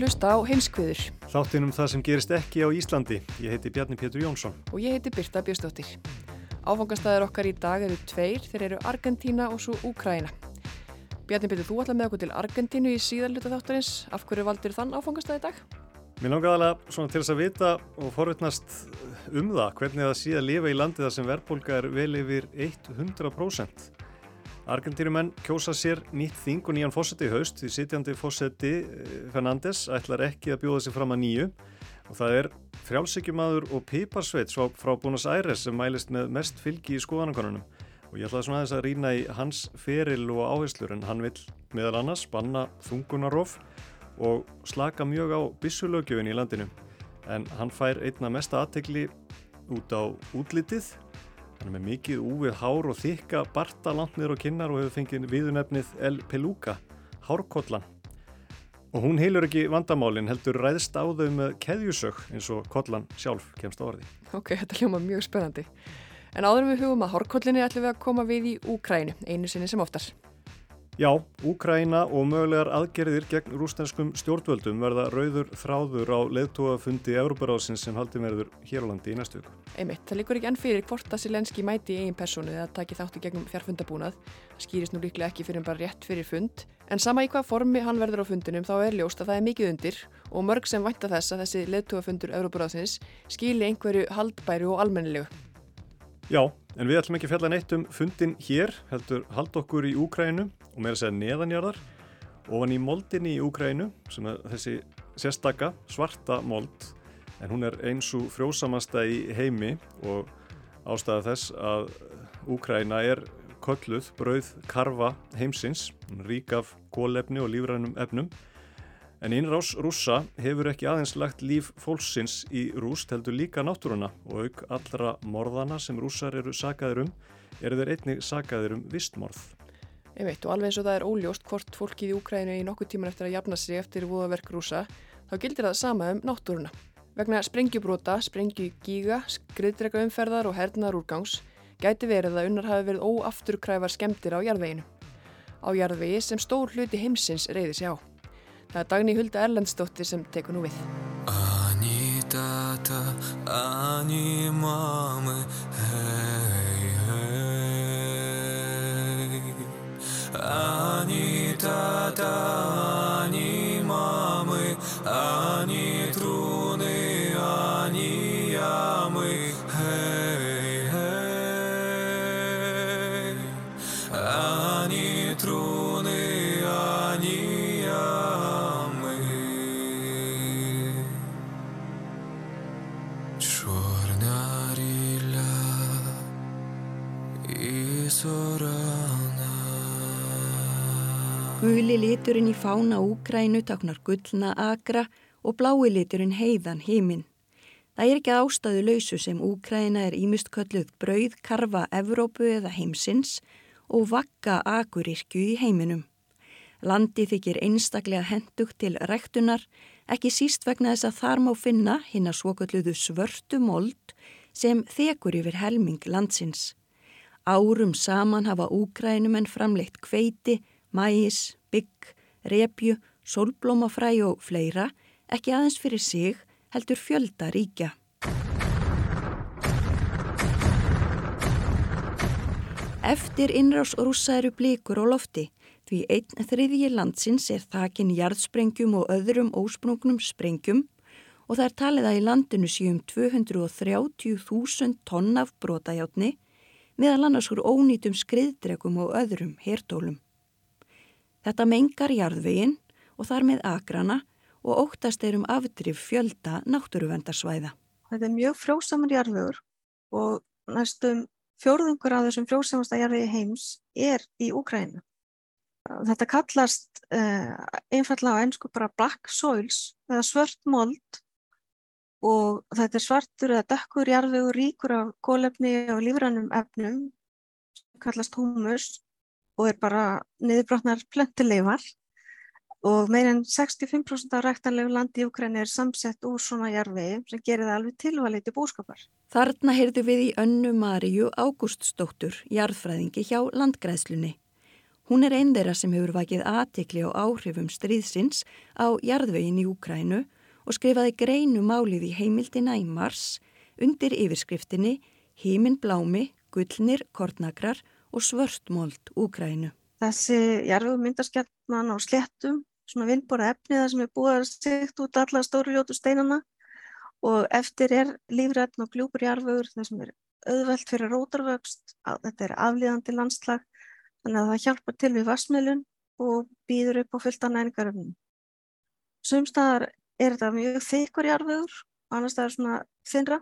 Að hlusta á heimskviður. Þáttinum það sem gerist ekki á Íslandi. Ég heiti Bjarni Pétur Jónsson. Og ég heiti Birta Björstóttir. Áfangastæðar okkar í dag eru tveir, þeir eru Argentína og svo Úkraina. Bjarni Pétur, þú ætla með okkur til Argentínu í síðarluta þáttarins. Af hverju valdir þann áfangastæði dag? Mér langar alveg svona til þess að vita og forvittnast um það hvernig það sé að lifa í landi þar sem verðbólka er vel yfir 100%. Argentínumenn kjósa sér nýtt þing og nýjan fósetti í haust því sitjandi fósetti Fernandes ætlar ekki að bjóða sig fram að nýju. Og það er frjálsíkjumadur og piparsveit frá Buenos Aires sem mælist með mest fylgi í skoðanakonunum og ég ætlaði svona aðeins að rýna í hans feril og áherslur en hann vil meðal annars banna þungunarof og slaka mjög á bissulögjöfin í landinu. En hann fær einna mesta aðtegli út á útlitið Hann er með mikið úvið hár og þykka barta langt niður á kinnar og hefur fengið viðunefnið El Peluca, hárkollan. Og hún heilur ekki vandamálinn, heldur ræðst á þau með keðjusög eins og kollan sjálf kemst á orði. Ok, þetta hljóma mjög spennandi. En áðurum við hugum að hárkollinni ætlum við að koma við í Úkrænu, einu sinni sem oftar. Já, Úkræna og mögulegar aðgerðir gegn rústenskum stjórnvöldum verða rauður þráður á leðtúafundi Európaráðsins sem haldi verður hér á landi í næstu viku. Einmitt, það líkur ekki enn fyrir hvort að Silenski mæti í eigin personu eða taki þáttu gegnum fjarfundabúnað. Það skýrist nú líklega ekki fyrir bara rétt fyrir fund. En sama í hvað formi hann verður á fundinum þá er ljóst að það er mikið undir og mörg sem vænta þess að þessi leðtúafundur Európaráðsins skýli einhverju haldbæru og almennilegu. Já, en við ætlum ekki að fjalla neitt um fundin hér, heldur hald okkur í Úkrænu og meira segja neðanjarðar ofan í moldinni í Úkrænu sem er þessi sérstaka svarta mold en hún er eins og frjósamasta í heimi og ástæða þess að Úkræna er kölluð brauð karfa heimsins, rík af kólefni og lífrænum efnum En innrás rússa hefur ekki aðeins lagt líf fólksins í rúst heldur líka náttúruna og auk allra morðana sem rússar eru sagaðir um eru þeir einnig sagaðir um vistmorð. Veit og alveg eins og það er óljóst hvort fólkið í Úkrænu í nokkuð tíman eftir að jafna sig eftir voðaverk rússa þá gildir það sama um náttúruna. Vegna sprengjubróta, sprengjugíga, skriðdrega umferðar og hernar úrgangs gæti verið að unnar hafi verið óafturkræfar skemmtir á jarðveginu. Á jarðvegi sem stór hluti heimsins reyði sig á. Það er Dagný Hulda Erlendsdóttir sem tekur nú við. Ani tata, ani mami, hei, hei Ani tata, ani mami, ani truni, liturinn í fána Úgrænu taknar gullna agra og blái liturinn heiðan heiminn. Það er ekki ástæðu lausu sem Úgræna er ímust kölluð brauð, karfa, Evrópu eða heimsins og vakka agurirkju í heiminum. Landi þykir einstaklega hendugt til rektunar, ekki síst vegna þess að þar má finna hinn að svokölluðu svörtu mold sem þekur yfir helming landsins. Árum saman hafa Úgrænumenn framleitt kveiti, mæis, bygg, repju, sólblómafræ og fleira, ekki aðeins fyrir sig, heldur fjölda ríkja. Eftir innrás rúsa eru blikur á lofti, því einn þriðji landsins er þakin jarðsprengjum og öðrum ósprungnum sprengjum og það er talið að í landinu séum 230.000 tonn af brotajátni meðal annars úr ónýtum skriðdregum og öðrum hertólum. Þetta mengar jarðveginn og þar með agrana og óttast er um afdrif fjölda náttúruvendarsvæða. Þetta er mjög frjósamur jarðvegur og næstum fjórðungur af þessum frjósamasta jarðvegi heims er í Úkræna. Þetta kallast uh, einfallega á einsku bara black soils eða svört mold og þetta er svartur eða dökkur jarðvegur ríkur af kólefni og lífrannum efnum sem kallast humus og er bara niðurbrotnar plöntileifar og meirinn 65% af ræktanlegu landi í Ukræni er samsett úr svona jarðvegi sem gerir það alveg tilvalið til búskapar. Þarna heyrðu við í önnu Maríu Ágústsdóttur, jarðfræðingi hjá landgræðslunni. Hún er einn þeirra sem hefur vakið aðtikli á áhrifum stríðsins á jarðvegin í Úkrænu og skrifaði greinu málið í heimildina í mars undir yfirskriftinni Hímin blámi, gullnir, kornakrar og svörstmóld Úkrænu. Þessi jarðvegu myndaskjarnan á sléttum, svona vindbóra efni það sem er búið að segt út alla stóru ljótu steinana og eftir er lífrætn og gljúpur jarðvegur það sem er auðvelt fyrir rótarvöxt, þetta er aflíðandi landslag þannig að það hjálpar til við vassmiðlun og býður upp á fullta næringaröfnum. Sumstaðar er þetta mjög þykkur jarðvegur, annars það er svona þinra,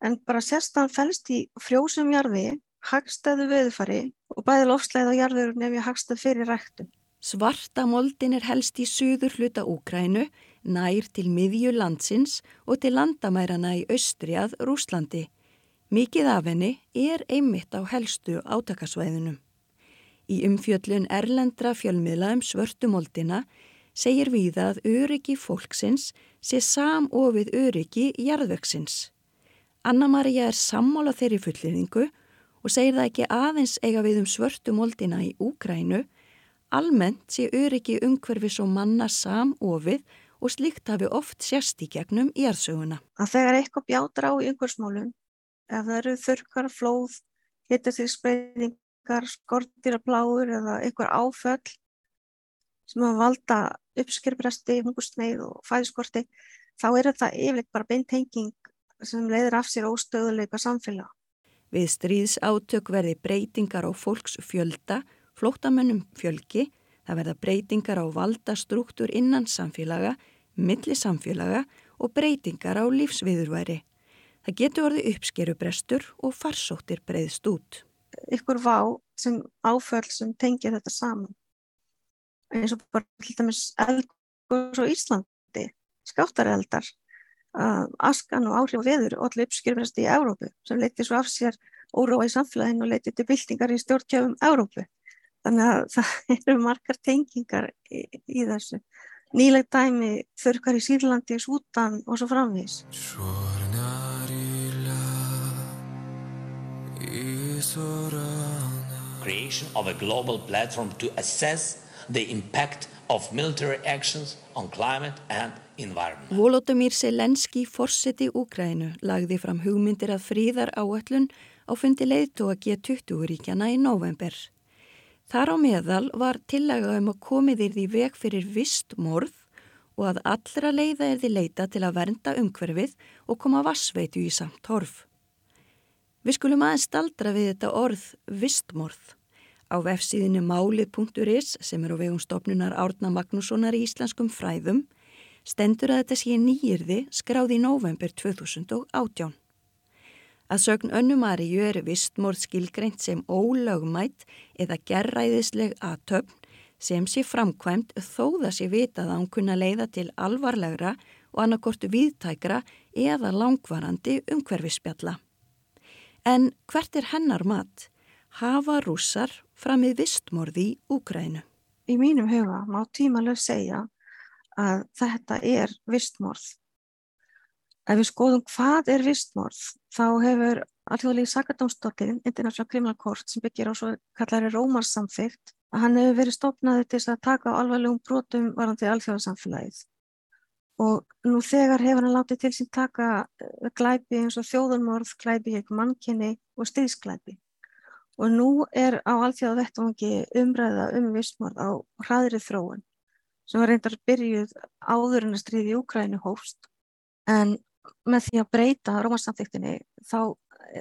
en bara sérstan fælst í frjósum jarðvegi, hagstæðu veðufari og bæði lofsleið á jarðvegur nefnir hagstæð fyrir ræktum. Svarta moldin er helst í suður hluta Úkrænu, nær til miðju landsins og til landamærana í austri að Rúslandi. Mikið af henni er einmitt á helstu átakasvæðunum. Í umfjöllun erlendra fjölmiðla um svörtumoldina segir við að öryggi fólksins sé samofið öryggi jarðvöksins. Anna-Maria er sammála þeirri fullirðingu og segir það ekki aðeins eiga við um svörtumoldina í Úkrænu, almennt sé öryggi umhverfis og manna samofið og slíkt hafi oft sérst í gegnum í arsöguna. Að þegar eitthvað bjátar á í umhverfsmálum, ef það eru þurkar, flóð, hittastigsbreyningar, skortýrapláur eða einhver áföll sem að valda uppskjörbresti, hungusneið og fæðiskorti, þá er þetta yfirleitt bara beintenging sem leiðir af sér óstöðuleika samfélag. Við stríðsátök verði breytingar á fólks fjölda, flótamönnum fjölgi, það verða breytingar á valdastruktúr innan samfélaga, milli samfélaga og breytingar á lífsviðurværi. Það getur orðið uppskerubrestur og farsóttir breyðst út. Ykkur vá sem áföll sem tengja þetta saman eins og bara til dæmis elgur og Íslandi, skáttareldar, uh, askan og áhrif og veður allir uppskjörfast í Európu sem leiti svo af sér óróa í samfélaginu og leiti til byltingar í stjórnkjöfum Európu. Þannig að það eru margar tengingar í, í þessu. Nýleg dæmi þurkar í Sýrlandi, Sútan og svo framvís. Creation of a global platform to assess the impact of military actions on climate and Volodymyr Selenski, forseti Úkrænu, lagði fram hugmyndir að fríðar áallun á fundi leiðtóa G20-ríkjana í november. Þar á meðal var tillega um að komið yrði veg fyrir vist morð og að allra leiða erði leita til að vernda umhverfið og koma vassveitu í samt horf. Við skulum aðeins staldra við þetta orð vistmorð. Á vefsíðinu málið.is sem er á vegum stopnunar Árna Magnússonar í íslenskum fræðum stendur að þetta sé nýjirði skráði í november 2018. Að sögn önnumaríu er vistmórð skilgreint sem ólögmætt eða gerræðisleg aðtöfn sem sé framkvæmt þó það sé vitað að hún kunna leiða til alvarlegra og annarkortu viðtækra eða langvarandi umhverfispjalla. En hvert er hennar mat? Hafa rússar framið vistmorði í Úgrænu? Í mínum huga má tímalöf segja að þetta er vistmorð. Ef við skoðum hvað er vistmorð, þá hefur alþjóðlegi sakadómsdóttirinn, International Criminal Court, sem byggir á svo kallari Rómarsamþygt, að hann hefur verið stopnaði til að taka á alvarlegum brotum varandi alþjóðarsamfélagið. Og nú þegar hefur hann látið til sín taka eh, glæpi eins og þjóðunmorð, glæpi ekki mannkynni og stýðsglæpi. Og nú er á alþjóða vettvangi umræða um vistmorð á hraðri þróun sem var reyndar byrjuð áður en að stríði Úkrænu hófst en með því að breyta Rómarsamþyktinni þá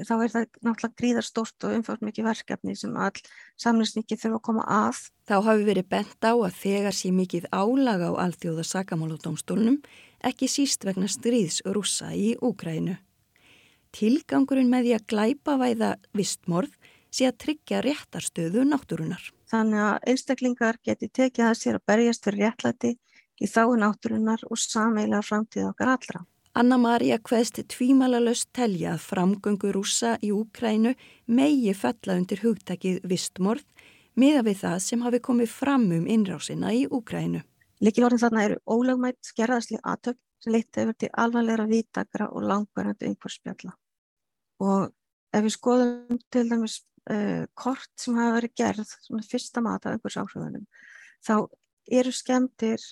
þá er það náttúrulega gríðarstort og umfátt mikið verkefni sem all samlingsniki þurfa að koma að. Þá hafi verið bent á að þegar sé mikið álaga á alþjóða sakamáludómstólnum, ekki síst vegna stríðs rúsa í Úkrænu. Tilgangurinn með því að glæpa væða vistmorð sé að tryggja réttarstöðu náttúrunar. Þannig að einstaklingar geti tekið að sér að berjast fyrir réttlæti í þáu náttúrunar og sameila framtíð okkar allra. Anna-Maria hveðst tvímalalöst telja að framgöngu rúsa í Úkrænu megi fella undir hugtakið vistmorð miða við það sem hafi komið fram um innrásina í Úkrænu. Likilorðin þarna eru ólögmætt skerðasli aðtökk sem leitt hefur til alvarleira vítakra og langverðandi einhverspjalla. Og ef við skoðum til dæmis uh, kort sem hafa verið gerð, fyrsta mata einhvers áhrifunum, þá eru skemmtir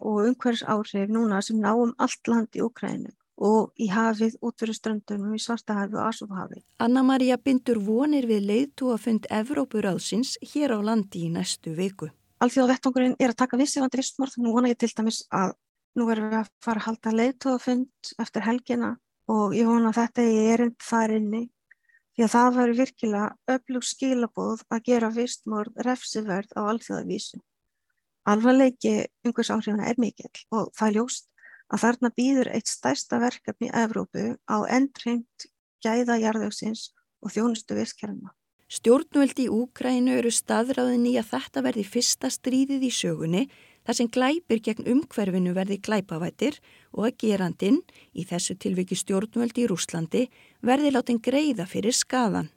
og umhverfis áhrif núna sem náum allt land í Ukrænu og í hafið út fyrir ströndunum í Svartahafi og Asúfahafi. Anna-Maria bindur vonir við leiðtú að fund Evrópuráðsins hér á landi í næstu viku. Alþjóða vettangurinn er að taka vissi vandi vistmórð, nú vona ég til dæmis að nú erum við að fara að halda leiðtú að fund eftir helgina og ég vona að þetta er erind þar inni því að það verður virkilega öflug skilabóð að gera vistmórð refsiverð á alþjóðavísu alvarleiki umhvers áhrifina er mikill og það er ljóst að þarna býður eitt stærsta verkefni í Evrópu á endreimt gæða jarðauksins og þjónustu visskerfina. Stjórnvöldi í Úkrænu eru staðráðin í að þetta verði fyrsta stríðið í sögunni þar sem glæpir gegn umhverfinu verði glæpavættir og að gerandin, í þessu tilviki stjórnvöldi í Rúslandi, verði látin greiða fyrir skadan.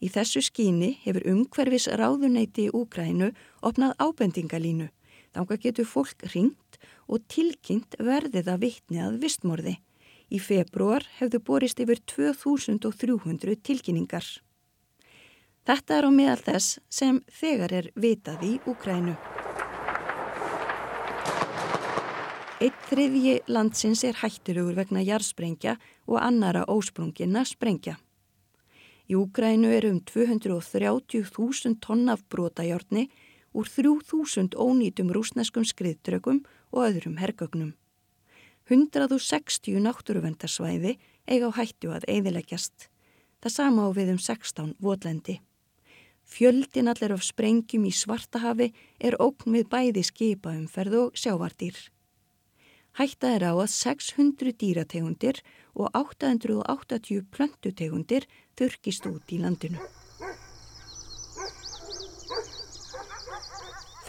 Í þessu skíni hefur umhverfis ráðuneyti í Úkrænu opnað ábendingalínu Þanga getur fólk ringt og tilkynnt verðið að vittni að vistmorði. Í februar hefðu borist yfir 2300 tilkynningar. Þetta er á meðal þess sem þegar er vitað í Úkrænu. Eitt þriðji landsins er hættilegur vegna jarðsprengja og annara ósprungina sprengja. Í Úkrænu er um 230.000 tonn af brotajárni úr 3000 ónýtum rúsneskum skriðtrökum og öðrum hergögnum. 160 náttúruvendarsvæði eiga á hættu að eiðileggjast. Það sama á við um 16 votlendi. Fjöldin allir af sprengjum í Svartahafi er ókn við bæði skipaumferð og sjávardýr. Hætta er á að 600 dýrategundir og 880 plöntutegundir þurkist út í landinu.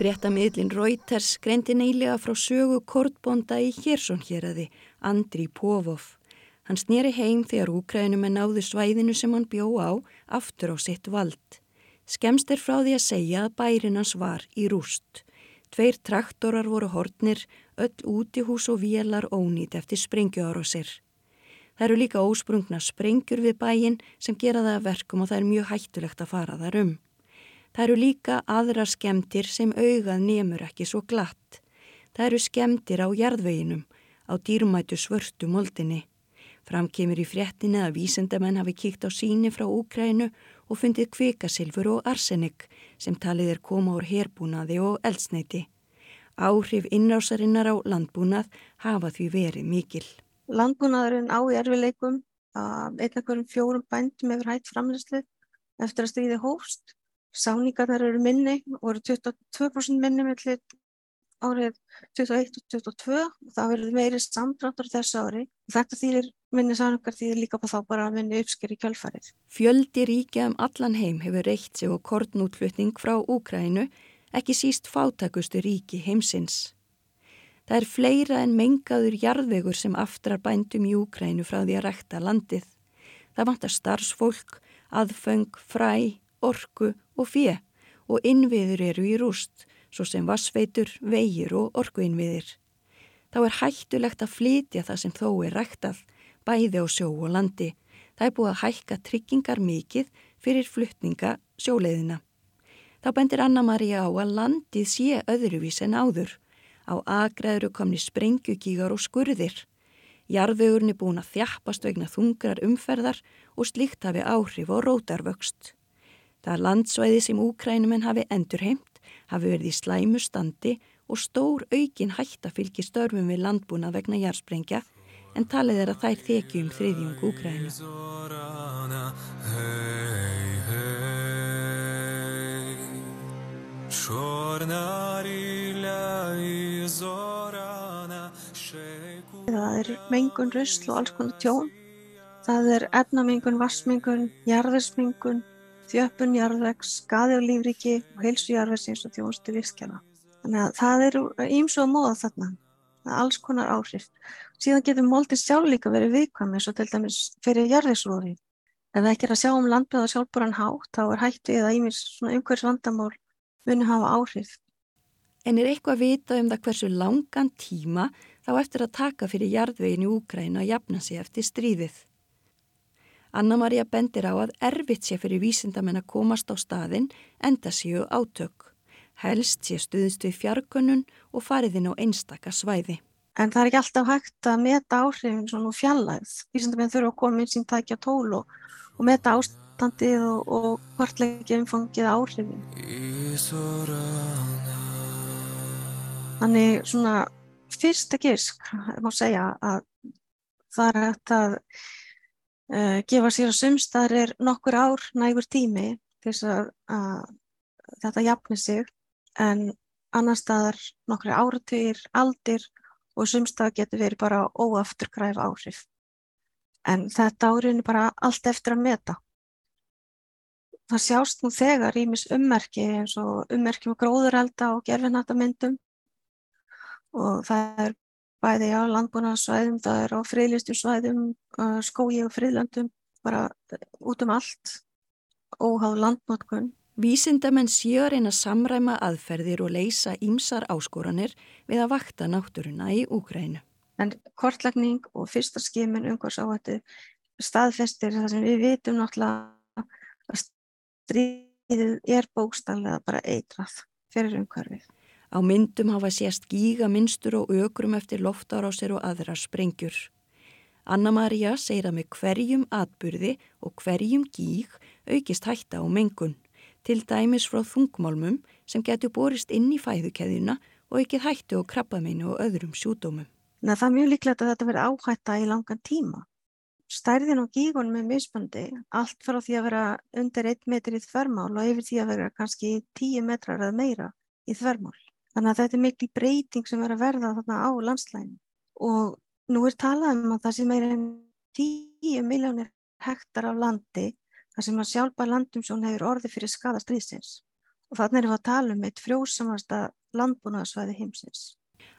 Fréttamiðlin Reuters greindi neylega frá sögu kortbonda í Hérsonhjeraði, Andri Povov. Hann snýri heim þegar úkrænum en náðu svæðinu sem hann bjó á aftur á sitt vald. Skemst er frá því að segja að bærinans var í rúst. Tveir traktorar voru hortnir, öll útihús og vélar ónýtt eftir sprengjuára sér. Það eru líka ósprungna sprengjur við bæin sem gera það verkum og það er mjög hættulegt að fara þar um. Það eru líka aðrar skemdir sem augað nemur ekki svo glatt. Það eru skemdir á jarðveginum, á dýrmætu svörstu moldinni. Framkemur í fréttinni að vísendamenn hafi kíkt á síni frá Úkrænu og fundið kvikasilfur og arsenik sem talið er koma úr herbúnaði og eldsneiti. Áhrif innrásarinnar á landbúnað hafa því verið mikil. Landbúnaðurinn á erfileikum að einna hverjum fjórum bændum hefur hægt framleyslu eftir að stríði hófst Sáningarnar eru minni, voru 22% minni mellir árið 21 og 22 og það verður meiri samdráttur þessu ári. Þetta þýðir minni sáningar þýðir líka på þá bara að minni uppsker í kjálfarið. Fjöldi ríkja um allan heim hefur reykt sig og kortnútflutning frá Úkrænu, ekki síst fátakustu ríki heimsins. Það er fleira en mengaður jarðvegur sem aftrar bændum í Úkrænu frá því að rekta landið. Það vantar starfsfólk, aðföng, fræ, orku og fjö og innviður eru í rúst, svo sem vassveitur, vegir og orkuinnviðir. Þá er hættulegt að flytja það sem þó er ræktað, bæði á sjó og landi. Það er búið að hækka tryggingar mikið fyrir flytninga sjóleiðina. Þá bendir Anna-Maria á að landið sé öðruvís en áður. Á agræðuru komni sprengjugígar og skurðir. Jarðvegurni búin að þjappast vegna þungrar umferðar og slíkt hafi áhrif og rótarvöxt. Það landsvæði sem úkrænumenn hafi endurheimt hafi verið í slæmu standi og stór aukin hætta fylgi störfum við landbúna vegna jærsprengja en talið er að þær þekjum þriðjung úkrænu. Чорна ріля і зоряна шейку Það er mengun, rusl og alls konar tjón. Það er efnamengun, vassmengun, jarðvegsmengun, þjöppun jarðvegs, skaði á lífriki og heilsu jarðvegsins og þjónustu virkjana. Þannig að það eru ímsu að móða þarna. Það er alls konar áhrif. Síðan getur moldin sjálf líka verið viðkvæm eins og til dæmis fyrir jarðvegsrófi. Ef ekki er að sjá um landbyrða sjálfbúran hátt, þá er hættu eða ímis umhvers vandamál muni hafa áhrif. En er eitthvað vita um það hversu langan tíma þá eftir að taka fyrir jarðvegin í Úkræna að jafna sig eftir stríðið? Anna-Maria bendir á að erfitt sé fyrir vísindamenn að komast á staðin enda séu átök. Helst sé stuðist við fjarkönnun og fariðin á einstaka svæði. En það er ekki alltaf hægt að meta áhrifin svona úr fjallægð. Vísindamenn þurfa að koma inn sín tækja tól og, og meta ástandið og, og hvortleiki umfangið áhrifin. Þannig svona fyrsta gísk má segja að það er hægt að uh, gefa sér að sumstaðir nokkur ár nægur tími til þess að, að þetta jafni sig en annar staðar nokkur áratýr, aldir og sumstað getur verið bara óafturkræf áhrif. En þetta áriðin er bara allt eftir að meta. Það sjást nú þegar ímis ummerki eins og ummerkjum gróðurelda og gerfinhattamyndum og það er bæði á landbúnaðarsvæðum, það er á friðlistum svæðum, skói og friðlandum, bara út um allt, óháð landnotkun. Vísindamenn séu að samræma aðferðir og leysa ímsar áskoranir við að vakta náttúruna í Úgrænu. En kortlagning og fyrsta skimin umhvers áhættu staðfestir það sem við vitum náttúrulega að stríðið er bókstallega bara eitrað fyrir umhverfið. Á myndum hafa sést gíga minnstur og ökrum eftir loftarásir og aðrar sprengjur. Anna-Maria segir að með hverjum atburði og hverjum gíg aukist hætta á mengun, til dæmis frá þungmálmum sem getur borist inn í fæðukeðjuna og aukið hættu á krabbameinu og öðrum sjúdómum. Nei, það er mjög líklegt að þetta verði áhætta í langan tíma. Stærðin og gígunum er mismandi, allt frá því að vera undir 1 metri í þvermál og yfir því að vera kannski 10 metrar eða meira í þvermál. Þannig að þetta er mikil breyting sem er að verða þarna á landslæginu og nú er talað um að það meira en 10 miljónir hektar af landi þar sem að sjálfa landumsjón hefur orði fyrir skada stríðsins og þannig erum við að tala um eitt frjósamasta landbúnaðarsvæði heimsins.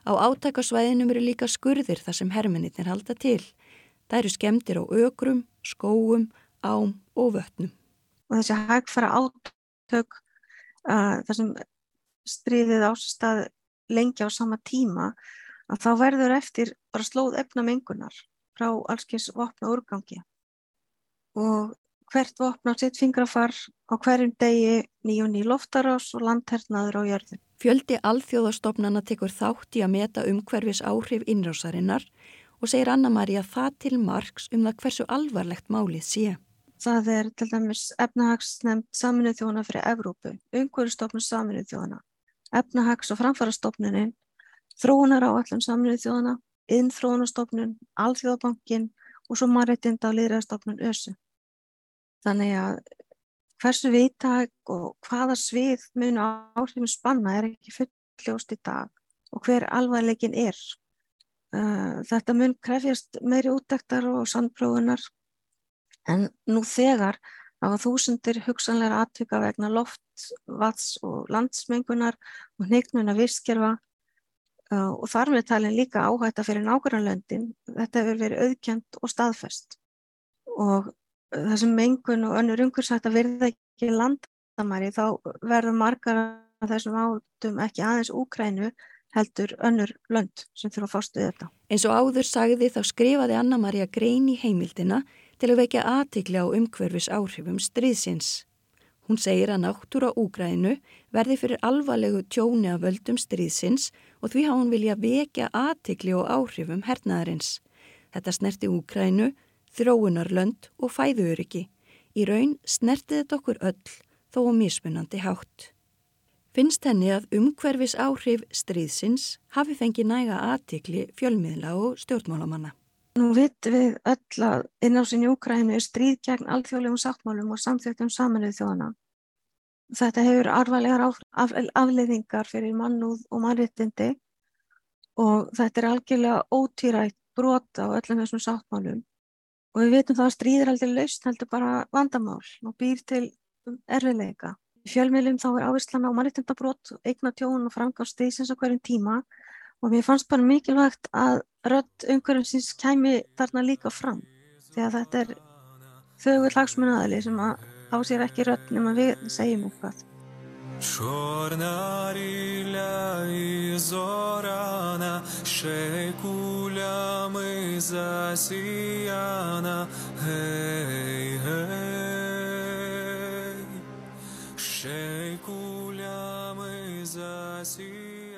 Á átækasvæðinum eru líka skurðir þar sem hermennir halda til. Það eru skemmtir á ökrum, skóum, ám og vötnum. Og þessi hægfara átök uh, þar sem stríðið ástað lengi á sama tíma að þá verður eftir bara slóð efna mengunar frá allskins vopna úrgangi og hvert vopna sitt fingrafar á hverjum degi nýjum ný loftarás og landhernaður á jörðu. Fjöldi alþjóðastofnana tekur þátt í að meta umhverfis áhrif innrásarinnar og segir Anna-Maria það til margs um það hversu alvarlegt málið sé. Það er til dæmis efnahagsnefnd saminuð þjóðana fyrir Evrópu, umhverfistofnun saminuð þjóðana, efnahags- og framfarastofnunin, þróunar á allum saminuð þjóðana, innþróunastofnun, alþjóðabankin og svo marreitinda á liðræðastofnun ÖSU. Þannig að hversu viðtæk og hvaða svið mun áhrifum spanna er ekki fulljóst í dag og hver alvarleikin er. Þetta mun krefjast meiri útdektar og sandprófunar en nú þegar hafa þúsundir hugsanleira atvika vegna loft, vats og landsmengunar og hneiknuna visskerfa og þar með talin líka áhætta fyrir nákvæmlandin. Þetta hefur verið auðkjönd og staðfest og þessum mengun og önnur umhversætt að verða ekki landamæri þá verður margar af þessum átum ekki aðeins Úkrænu heldur önnur lönd sem þurfa að fást við þetta. Eins og áður sagði þá skrifaði Anna-Maria grein í heimildina til að vekja aðtikli á umhverfis áhrifum stríðsins. Hún segir að náttúra Úgrænu verði fyrir alvarlegu tjóni af völdum stríðsins og því hafa hún vilja vekja aðtikli og áhrifum hernaðarins. Þetta snerti Úgrænu, þróunarlönd og fæðuöryggi. Í raun snerti þetta okkur öll þó mismunandi hátt. Finnst henni að umhverfis áhrif stríðsins hafi fengið næga aðtikli fjölmiðla og stjórnmálamanna. Nú vitum við öll að innásin í Úkrænu er stríð gegn alþjóðlegum sáttmálum og samþjóttum saminuð þjóðana. þetta hefur arvalega af, af, afleiðingar fyrir mannúð og mannréttindi og þetta er algjörlega ótýrætt brota á öllum þessum sáttmálum og við veitum það að stríð er aldrei laust heldur bara vandamál og býr til erfiðleika Í fjölmiðlum þá er áherslan á mannréttindabrót, eigna tjón og framgáð stýsins á hverjum tíma og mér fannst bara mikilvægt að rödd umhverjum kæmi þarna líka fram því að þetta er þauður lagsmunnaðali sem að á sér ekki rödd nema við segjum eitthvað. Чорна ріля і зоряна, ще й кулями засіяна, гей, гей,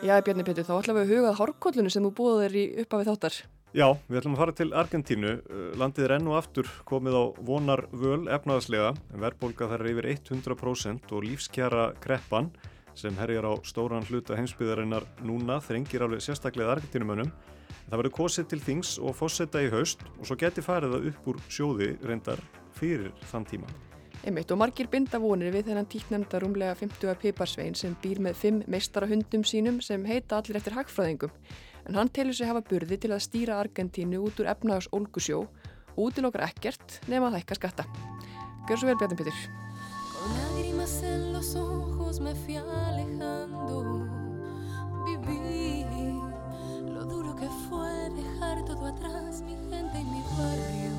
Já, Bjarni Pétur, þá ætlum við að hugað hárkollunu sem þú búið þér í uppafið þáttar. Já, við ætlum að fara til Argentínu. Uh, landið er enn og aftur komið á vonar völ efnaðaslega, en verðbólka þar er yfir 100% og lífskjara kreppan sem herjar á stóran hluta heimsbyðarinnar núna þrengir alveg sérstaklega Argentínumönnum. Það verður kosið til þings og fósetta í haust og svo geti farið það upp úr sjóði reyndar fyrir þann tíma. Einmitt og margir binda vonir við þennan tíknemnda rúmlega 50 piparsvein sem býr með fimm meistarahundum sínum sem heita allir eftir hagfræðingum. En hann telur sig hafa burði til að stýra Argentínu út úr efnaðars Olgusjó og útil okkar ekkert nema að hækka skatta. Gjör svo vel mi barrio.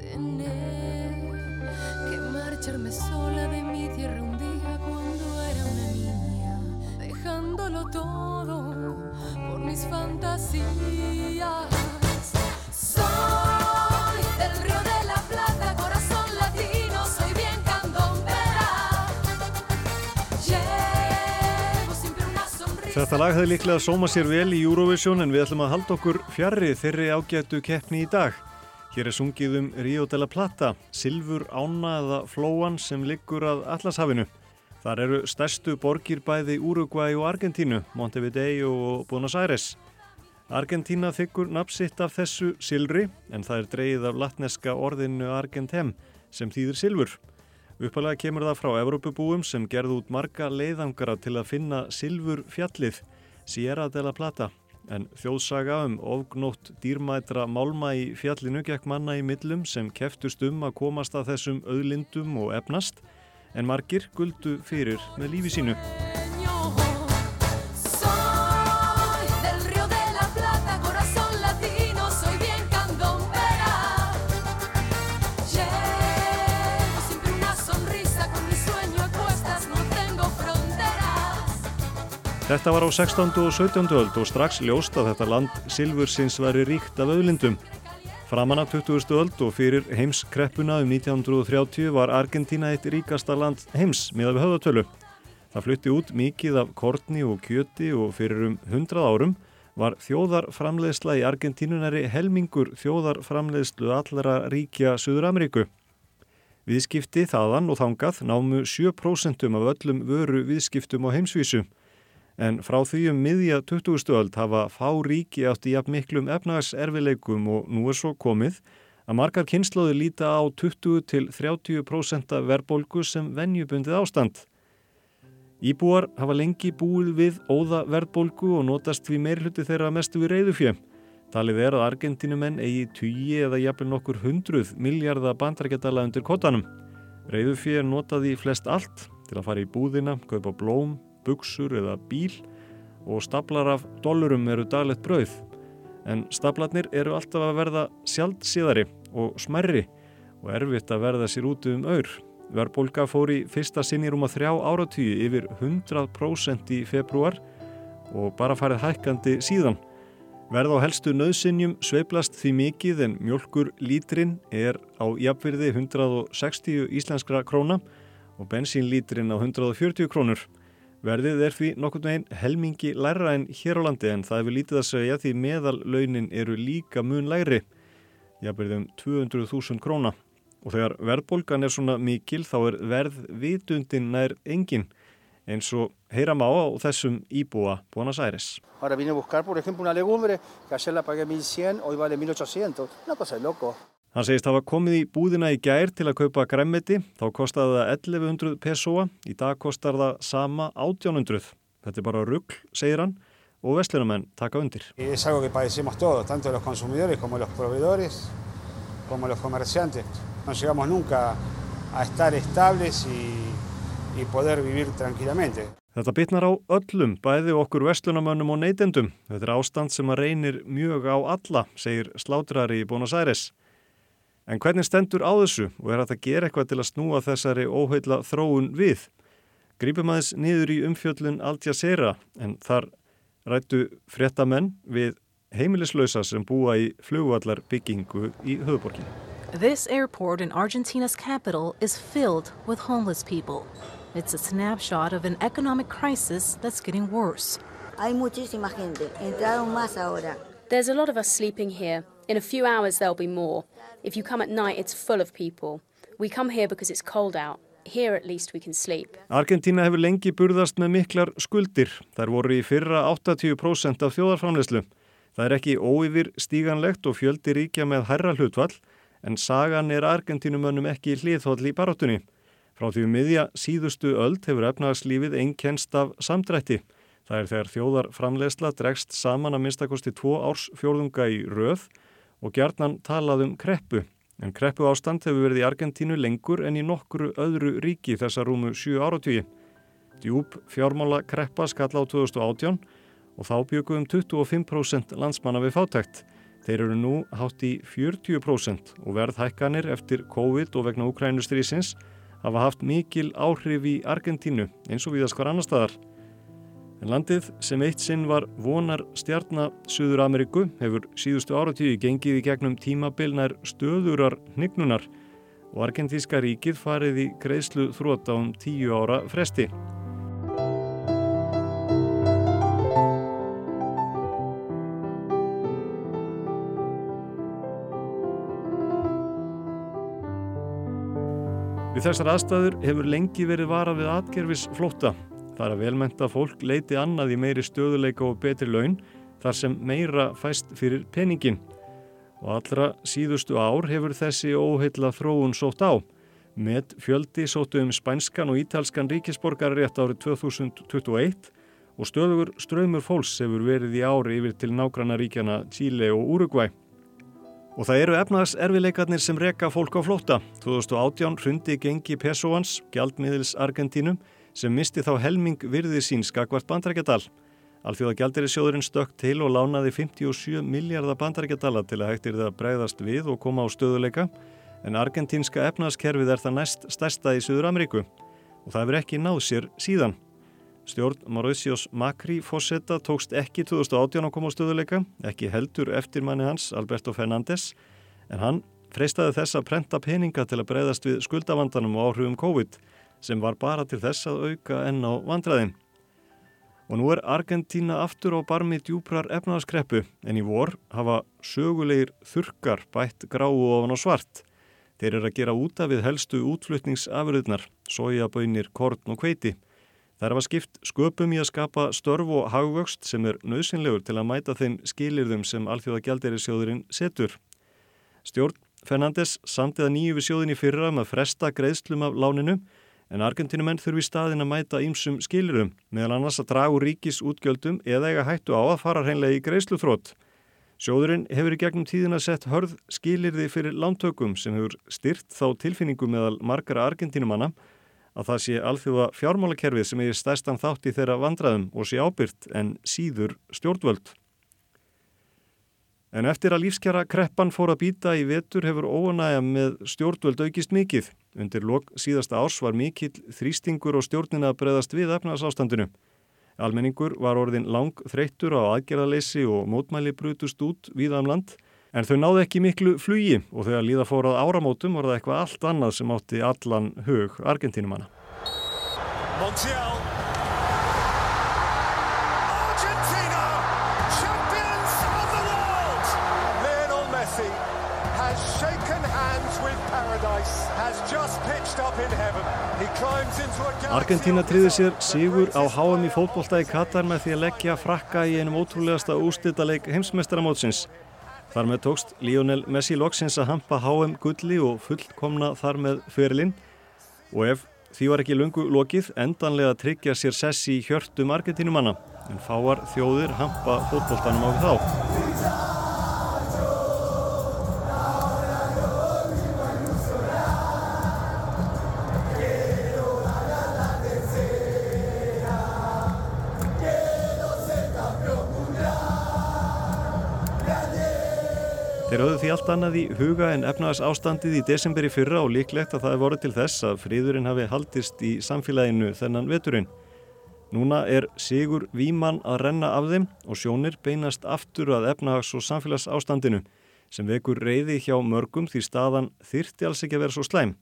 Tener marcharme sola de mi tierra un día cuando era una niña, dejándolo todo por mis fantasías. Soy del río de la Plata, corazón latino, soy bien candombera. Llevo siempre una sonrisa. Þetta lag hefði líklega sóma sér vel í Eurovision en við ætlum að halda okkur fjarrri þeirri ágættu keppni í dag. Hér er sungið um Rio de la Plata, silfur ána eða flóan sem liggur að Allashafinu. Þar eru stærstu borgir bæði Uruguay og Argentínu, Montevideo og Buenos Aires. Argentína þykkur napsitt af þessu silfri en það er dreyið af latneska orðinu Argentem sem þýðir silfur. Uppalega kemur það frá Evrópubúum sem gerðu út marga leiðangara til að finna silfur fjallið, Sierra de la Plata. En þjóðsaga um ofgnótt dýrmætra málma í fjallinu gekk manna í millum sem keftust um að komast að þessum auðlindum og efnast, en margir guldu fyrir með lífi sínu. Þetta var á 16. og 17. öld og strax ljóst að þetta land silfursins væri ríkt af auðlindum. Framan af 20. öld og fyrir heimskreppuna um 1930 var Argentína eitt ríkasta land heims miða við höfðatölu. Það flutti út mikið af kortni og kjöti og fyrir um 100 árum var þjóðarframleiðsla í Argentínunari helmingur þjóðarframleiðslu allra ríkja Suður Ameríku. Viðskipti þaðan og þangað námu 7% af öllum vöru viðskiptum á heimsvísu. En frá því um miðja 20. öld hafa fá ríki átti jafn miklum efnagserfileikum og nú er svo komið að margar kynnslóði líta á 20 til 30% verðbólgu sem venjubundið ástand. Íbúar hafa lengi búið við óða verðbólgu og notast við meirhluti þeirra mestu við reyðufjö. Talið er að Argentínumenn eigi tugi eða jafnvel nokkur hundruð miljardar bandarækjadala undir kottanum. Reyðufjö er notað í flest allt til að fara í búðina, kaupa blóm, buksur eða bíl og staplar af dollurum eru daglegt brauð. En staplarnir eru alltaf að verða sjálfsíðari og smerri og erfitt að verða sér út um aur. Verðbólka fór í fyrsta sinni rúma þrjá áratíu yfir 100% í februar og bara farið hækkandi síðan. Verð á helstu nöðsinjum sveiplast því mikið en mjölkur lítrin er á jafnvirði 160 íslenskra króna og bensínlítrin á 140 krónur. Verðið er því nokkurn veginn helmingi læra en hér á landi en það hefur lítið að segja því meðallaunin eru líka mun læri, jafnvirði um 200.000 króna. Og þegar verðbólgan er svona mikil þá er verð vitundin nær engin eins og heyra má á þessum íbúa Buenos Aires. Ahora vine a buscar, por ejemplo, una legumbre que ayer la pagué 1100, hoy vale 1800. Una cosa de loco. Hann segist hafa komið í búðina í gær til að kaupa græmmiti, þá kostaði það 1100 pesoa, í dag kostar það sama 1800. Þetta er bara ruggl, segir hann, og vestlunamenn taka undir. Þetta bitnar á öllum, bæði okkur vestlunamönnum og neytendum. Þetta er ástand sem að reynir mjög á alla, segir slátrari í Buenos Aires. En hvernig stendur á þessu og er þetta að gera eitthvað til að snúa þessari óheila þróun við? Grípum aðeins niður í umfjöllun Al Jazeera en þar rættu fréttamenn við heimilislausa sem búa í flugvallar byggingu í höfuborginu. This airport in Argentina's capital is filled with homeless people. It's a snapshot of an economic crisis that's getting worse. Hay muchísima gente. Entraron más ahora. There's a lot of us sleeping here. In a few hours, there'll be more. If you come at night, it's full of people. We come here because it's cold out. Here at least we can sleep. Argentina hefur lengi burðast með miklar skuldir. Þær voru í fyrra 80% af þjóðarframleyslu. Það er ekki óyfir stíganlegt og fjöldi ríkja með hærra hlutvall en sagan er Argentínumönnum ekki hliðhóll í barátunni. Frá því um miðja síðustu öld hefur efnagslífið einnkenst af samdrætti. Það er þegar þjóðar framlegsla dregst saman að minnstakosti tvo árs fjórðunga í röð og gjarnan talað um kreppu. En kreppu ástand hefur verið í Argentínu lengur en í nokkuru öðru ríki þessa rúmu 7 áratvíi. Djúb fjármála kreppa skall á 2018 og þá byggum 25% landsmanna við fátækt. Þeir eru nú hátt í 40% og verðhækkanir eftir COVID og vegna Ukrænustrísins hafa haft mikil áhrif í Argentínu eins og viðast hvar annar staðar. En landið sem eitt sinn var vonar stjarnar Suður Ameríku hefur síðustu áratíði gengið í gegnum tímabilnar stöðurar hnignunar og argentíska ríkið farið í greiðslu þrótt á um tíu ára fresti. Við þessar aðstæður hefur lengi verið varað við atgerfis flótta. Það er að velmenta fólk leiti annað í meiri stöðuleika og betri laun þar sem meira fæst fyrir peningin. Og allra síðustu ár hefur þessi óheila þróun sótt á. Með fjöldi sóttu um spænskan og ítalskan ríkisborgarrétt árið 2021 og stöðugur ströymur fólks hefur verið í ári yfir til nágranna ríkjana Tíle og Uruguay. Og það eru efnaðs erfileikarnir sem reka fólk á flótta. 2018 hrundi gengi Pesovans, gjaldmiðils Argentínum, sem misti þá helming virði sín skakvart bandarækjadal. Alþjóða gjaldirisjóðurinn stökk til og lánaði 57 miljardar bandarækjadala til að hægtir það bregðast við og koma á stöðuleika, en argentínska efnaðskerfið er það næst stærsta í Suður Ameríku og það hefur ekki náð sér síðan. Stjórn Mauritius Macri fósetta tókst ekki 2018 að koma á stöðuleika, ekki heldur eftir manni hans, Alberto Fernández, en hann freystaði þess að prenta peninga til að breyðast við skuldavandanum og áhrifum COVID sem var bara til þess að auka enn á vandræðin. Og nú er Argentína aftur á barmi djúprar efnaðaskreppu en í vor hafa sögulegir þurkar bætt gráu ofan á svart. Þeir eru að gera úta við helstu útflutningsafurðnar, sojaböynir, korn og kveiti. Það er að skipt sköpum í að skapa störf og hagvöxt sem er nöðsynlegur til að mæta þeim skilirðum sem Alþjóða Gjaldeirissjóðurinn setur. Stjórn Fernandes samtiða nýju við sjóðin í fyrra að fresta greiðslum af láninu en Argentinumenn þurfi staðin að mæta ímsum skilirðum meðal annars að dragu ríkis útgjöldum eða eiga hættu á að fara hreinlega í greiðsluþrótt. Sjóðurinn hefur í gegnum tíðina sett hörð skilirði fyrir lántökum sem hefur styrt þá tilfinningu meðal margara Argentinumanna að það sé alþjóða fjármálakerfið sem er stærstan þátt í þeirra vandraðum og sé ábyrgt en síður stjórnvöld. En eftir að lífskjara kreppan fór að býta í vetur hefur óanægja með stjórnvöld aukist mikið. Undir lok síðasta árs var mikill þrýstingur og stjórnina að breyðast við efnarsástandinu. Almenningur var orðin lang þreyttur á aðgerðaleysi og mótmæli brutust út viðam um land En þau náðu ekki miklu flugi og þegar líða fórað áramótum var það eitthvað allt annað sem átti allan hug Argentínumanna. Montiel climbs into a Argentína triði sér sigur á HM í fótbolta í Katar með því að leggja frakka í einum ótrúlegasta ústýrtaleik heimsmeistaramótsins. Þar með tókst Lionel Messi loksins að hampa HM gulli og fullkomna þar með fyrirlinn og ef því var ekki lungu lokið endanlega tryggja sér sessi í hjörtum argentinumanna en fáar þjóðir hampa fótbolltanum á þá. Þeir höfðu því allt annað í huga en efnaðas ástandið í desemberi fyrra og líklegt að það er voruð til þess að fríðurinn hafi haldist í samfélaginu þennan veturinn. Núna er Sigur Víman að renna af þeim og sjónir beinast aftur að efnahags- og samfélags ástandinu sem vekur reyði hjá mörgum því staðan þyrti alls ekki að vera svo slæm.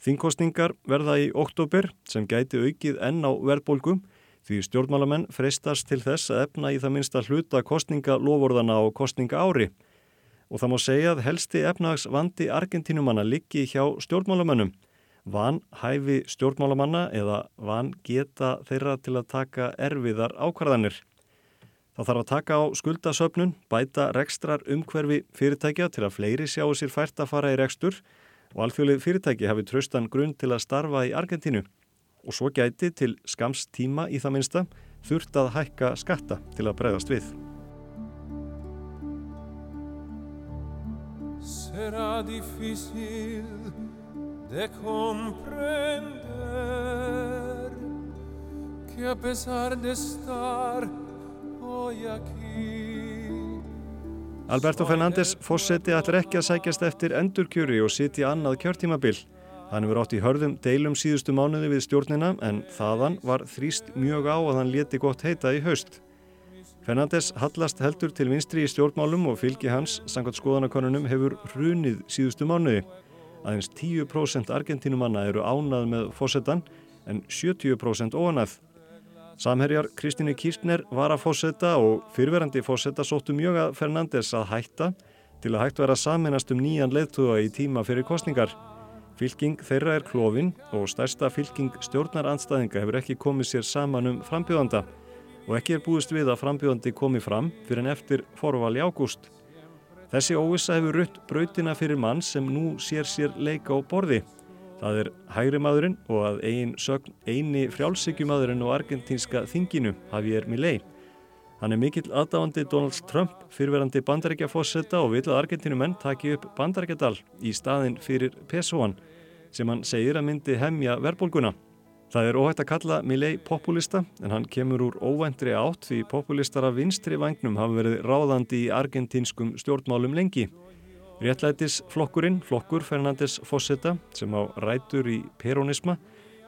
Þingkostningar verða í oktober sem gæti aukið enn á verðbólgum því stjórnmálamenn freistast til þess að efna í það minnsta hluta kostningalofórðana á kostninga ári og það má segja að helsti efnahagsvandi Argentínumanna liggi hjá stjórnmálamönnum. Van hæfi stjórnmálamanna eða van geta þeirra til að taka erfiðar ákvarðanir. Það þarf að taka á skuldasöfnun, bæta rekstrar umhverfi fyrirtækja til að fleiri sjáu sér fært að fara í rekstur og alþjóðlega fyrirtæki hafi tröstan grunn til að starfa í Argentínu og svo gæti til skams tíma í það minsta þurft að hækka skatta til að bregðast við. Será difícil de comprender que a pesar de estar hoy aquí Alberto Fernández fórseti ætlar ekki að sækjast eftir endurkjöri og sitja annað kjörtímabil. Hann hefur átt í hörðum deilum síðustu mánuði við stjórnina en þaðan var þrýst mjög á að hann leti gott heita í haust. Fernandes hallast heldur til vinstri í stjórnmálum og fylgi hans, sangað skoðanakonunum, hefur hrunið síðustu mánuði. Aðeins 10% argentínumanna eru ánað með fósettan en 70% óanað. Samherjar Kristínu Kirchner var að fósetta og fyrverandi fósetta sóttu mjög að Fernandes að hætta til að hægt vera saminast um nýjan leðtuga í tíma fyrir kostningar. Fylking þeirra er klófin og stærsta fylking stjórnarandstæðinga hefur ekki komið sér saman um frambjóðanda og ekki er búist við að frambjóðandi komi fram fyrir en eftir forval í ágúst. Þessi óvissa hefur rutt brautina fyrir mann sem nú sér sér leika á borði. Það er hægri maðurinn og að ein sögn eini frjálsíkjumadurinn og argentínska þinginu Javier Milei. Hann er mikill aðdáandi Donald Trump fyrverandi bandarækjafossetta og vil að argentínumenn taki upp bandarækjadal í staðin fyrir pesoan sem hann segir að myndi hemja verðbólguna. Það er óhægt að kalla Milley populista en hann kemur úr óvæntri átt því populistar af vinstri vagnum hafa verið ráðandi í argentinskum stjórnmálum lengi. Réttlætis flokkurinn, flokkur Fernandes Fossetta sem á rætur í peronisma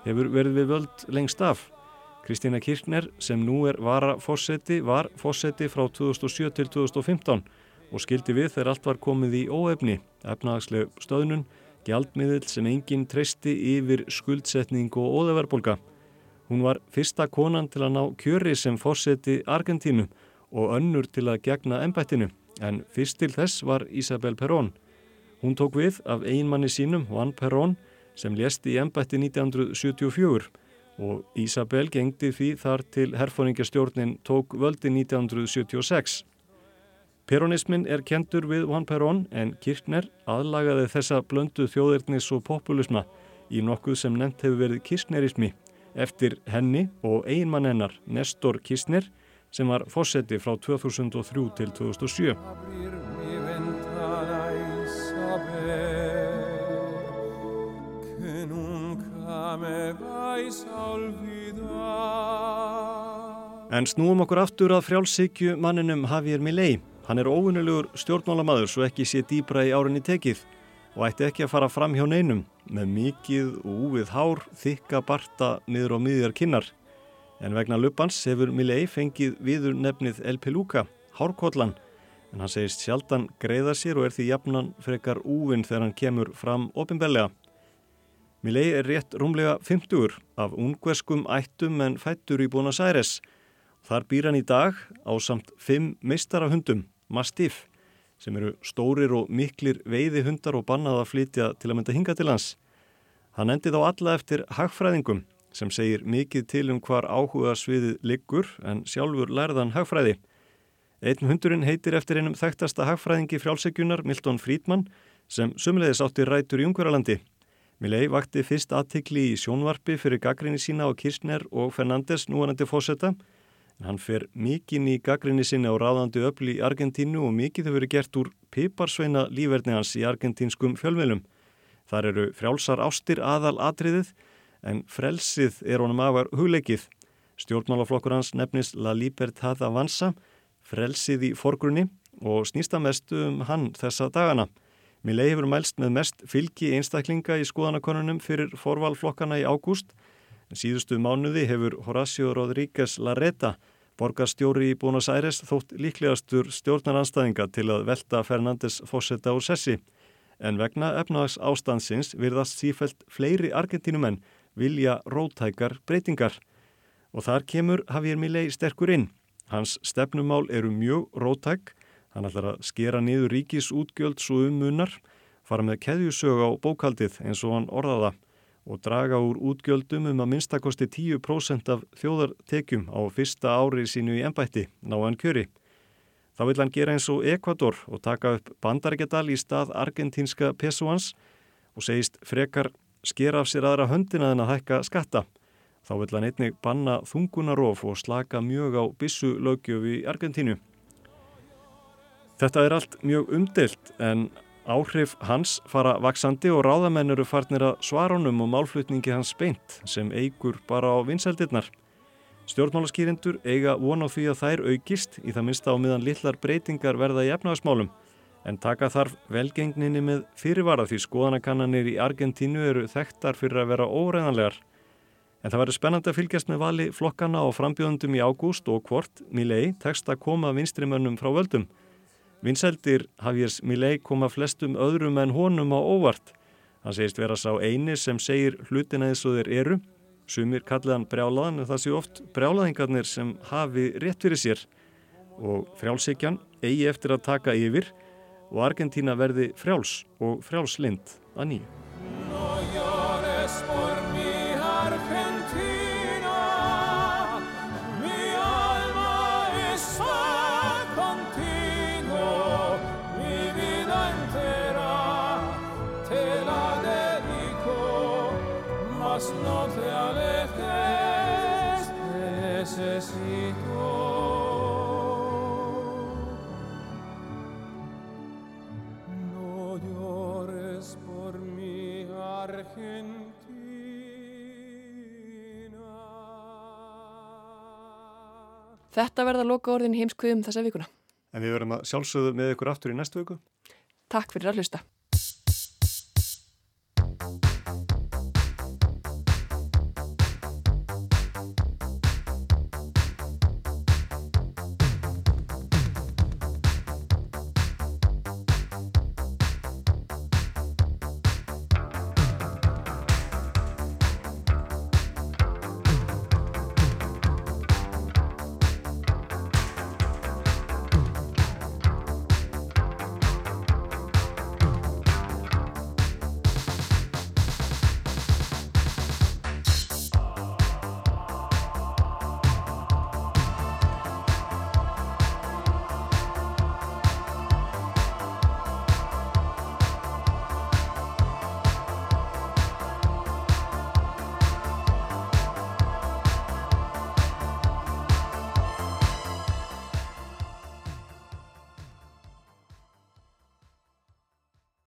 hefur verið við völd lengst af. Kristína Kirchner sem nú er vara Fossetti var Fossetti frá 2007 til 2015 og skildi við þegar allt var komið í óefni, efnahagsleg stöðnun gjaldmiðil sem enginn treysti yfir skuldsetning og óðaverbolga. Hún var fyrsta konan til að ná kjöri sem fórseti Argentínu og önnur til að gegna ennbættinu, en fyrst til þess var Isabel Perón. Hún tók við af einmanni sínum, Juan Perón, sem lést í ennbætti 1974 og Isabel gengdi því þar til herfóringastjórnin tók völdi 1976. Peronismin er kentur við Juan Perón en Kirchner aðlagaði þessa blöndu þjóðirnis og populisma í nokkuð sem nefnt hefur verið Kirchnerismi eftir henni og einmann hennar Nestor Kirchner sem var fósetti frá 2003 til 2007. En snúum okkur aftur að frjálsíkju manninum Javier Milei Hann er óvinulegur stjórnmálamadur svo ekki sé dýbra í árinni tekið og ætti ekki að fara fram hjá neinum með mikið og úvið hár, þykka barta niður á miðjar kinnar. En vegna luppans hefur Milley fengið viður nefnið El Peluca, hárkollan, en hann segist sjaldan greiða sér og er því jafnan frekar úvinn þegar hann kemur fram ofinbellega. Milley er rétt rúmlega 50 af ungverskum ættum en fættur í Buenos Aires. Þar býr hann í dag á samt 5 mistarahundum Mastiff sem eru stórir og miklir veiði hundar og bannað að flytja til að mynda hinga til hans. Hann endi þá alla eftir hagfræðingum sem segir mikið til um hvar áhuga sviðið liggur en sjálfur lærðan hagfræði. Einn hundurinn heitir eftir einum þekktasta hagfræðingi frjálsegjunar Milton Friedman sem sumleðis átti rætur í Ungveralandi. Milley vakti fyrst aðtikli í sjónvarpi fyrir gaggrinni sína á Kirchner og Fernandes núanandi fósetta en hann fer mikinn í gaggrinni sinna á ráðandi öfli í Argentínu og mikið hefur verið gert úr piparsveina lífverðni hans í argentínskum fjölmiðlum. Þar eru frjálsar ástir aðal atriðið en frelsið er honum afar hugleikið. Stjórnmálaflokkur hans nefnis La Libertad Avanza frelsið í forgrunni og snýsta mest um hann þessa dagana. Milley hefur mælst með mest fylgi einstaklinga í skoðanakonunum fyrir forvalflokkana í ágúst. Síðustu mánuði hefur Horacio Rodríguez Larreta, borgarstjóri í Buenos Aires, þótt líklegastur stjórnaranstæðinga til að velta Fernandes fósetta úr sessi. En vegna efnahags ástansins virðast sífælt fleiri argentínumenn vilja rótækar breytingar. Og þar kemur Javier Milley sterkur inn. Hans stefnumál eru mjög rótæk, hann ætlar að skera niður ríkis útgjöld svo um munnar, fara með keðjusög á bókaldið eins og hann orðaða og draga úr útgjöldum um að minnstakosti 10% af þjóðartekjum á fyrsta ári sínu í ennbætti, náðan kjöri. Þá vil hann gera eins og Ekvator og taka upp bandarækjadal í stað argentínska pesuans og segist frekar skera af sér aðra höndina en að hækka skatta. Þá vil hann einnig banna þungunarof og slaka mjög á bissu lögjöf í Argentínu. Þetta er allt mjög umdelt en áhrif hans fara vaksandi og ráðamenn eru farnir að svarunum og málflutningi hans beint sem eigur bara á vinseldirnar. Stjórnmálaskýrindur eiga von á því að þær aukist í það minsta á miðan lillar breytingar verða í efnagasmálum en taka þarf velgengninni með fyrirvara því skoðanakannanir í Argentínu eru þekktar fyrir að vera óreðanlegar. En það verður spennandi að fylgjast með vali flokkana og frambjöðundum í ágúst og hvort Milley tekst að koma vinstrimönnum frá völdum. Vinseldir Javiers Milley koma flestum öðrum en honum á óvart. Hann segist vera sá eini sem segir hlutina eins og þeir eru. Sumir kalliðan brjálaðan en það sé oft brjálaðingarnir sem hafi rétt fyrir sér. Og frjálsíkjan eigi eftir að taka yfir og Argentína verði frjáls og frjálslind að nýju. Þetta verða loka orðin heimskuðum þessa vikuna. En við verðum að sjálfsögðu með ykkur aftur í næstu viku. Takk fyrir að hlusta.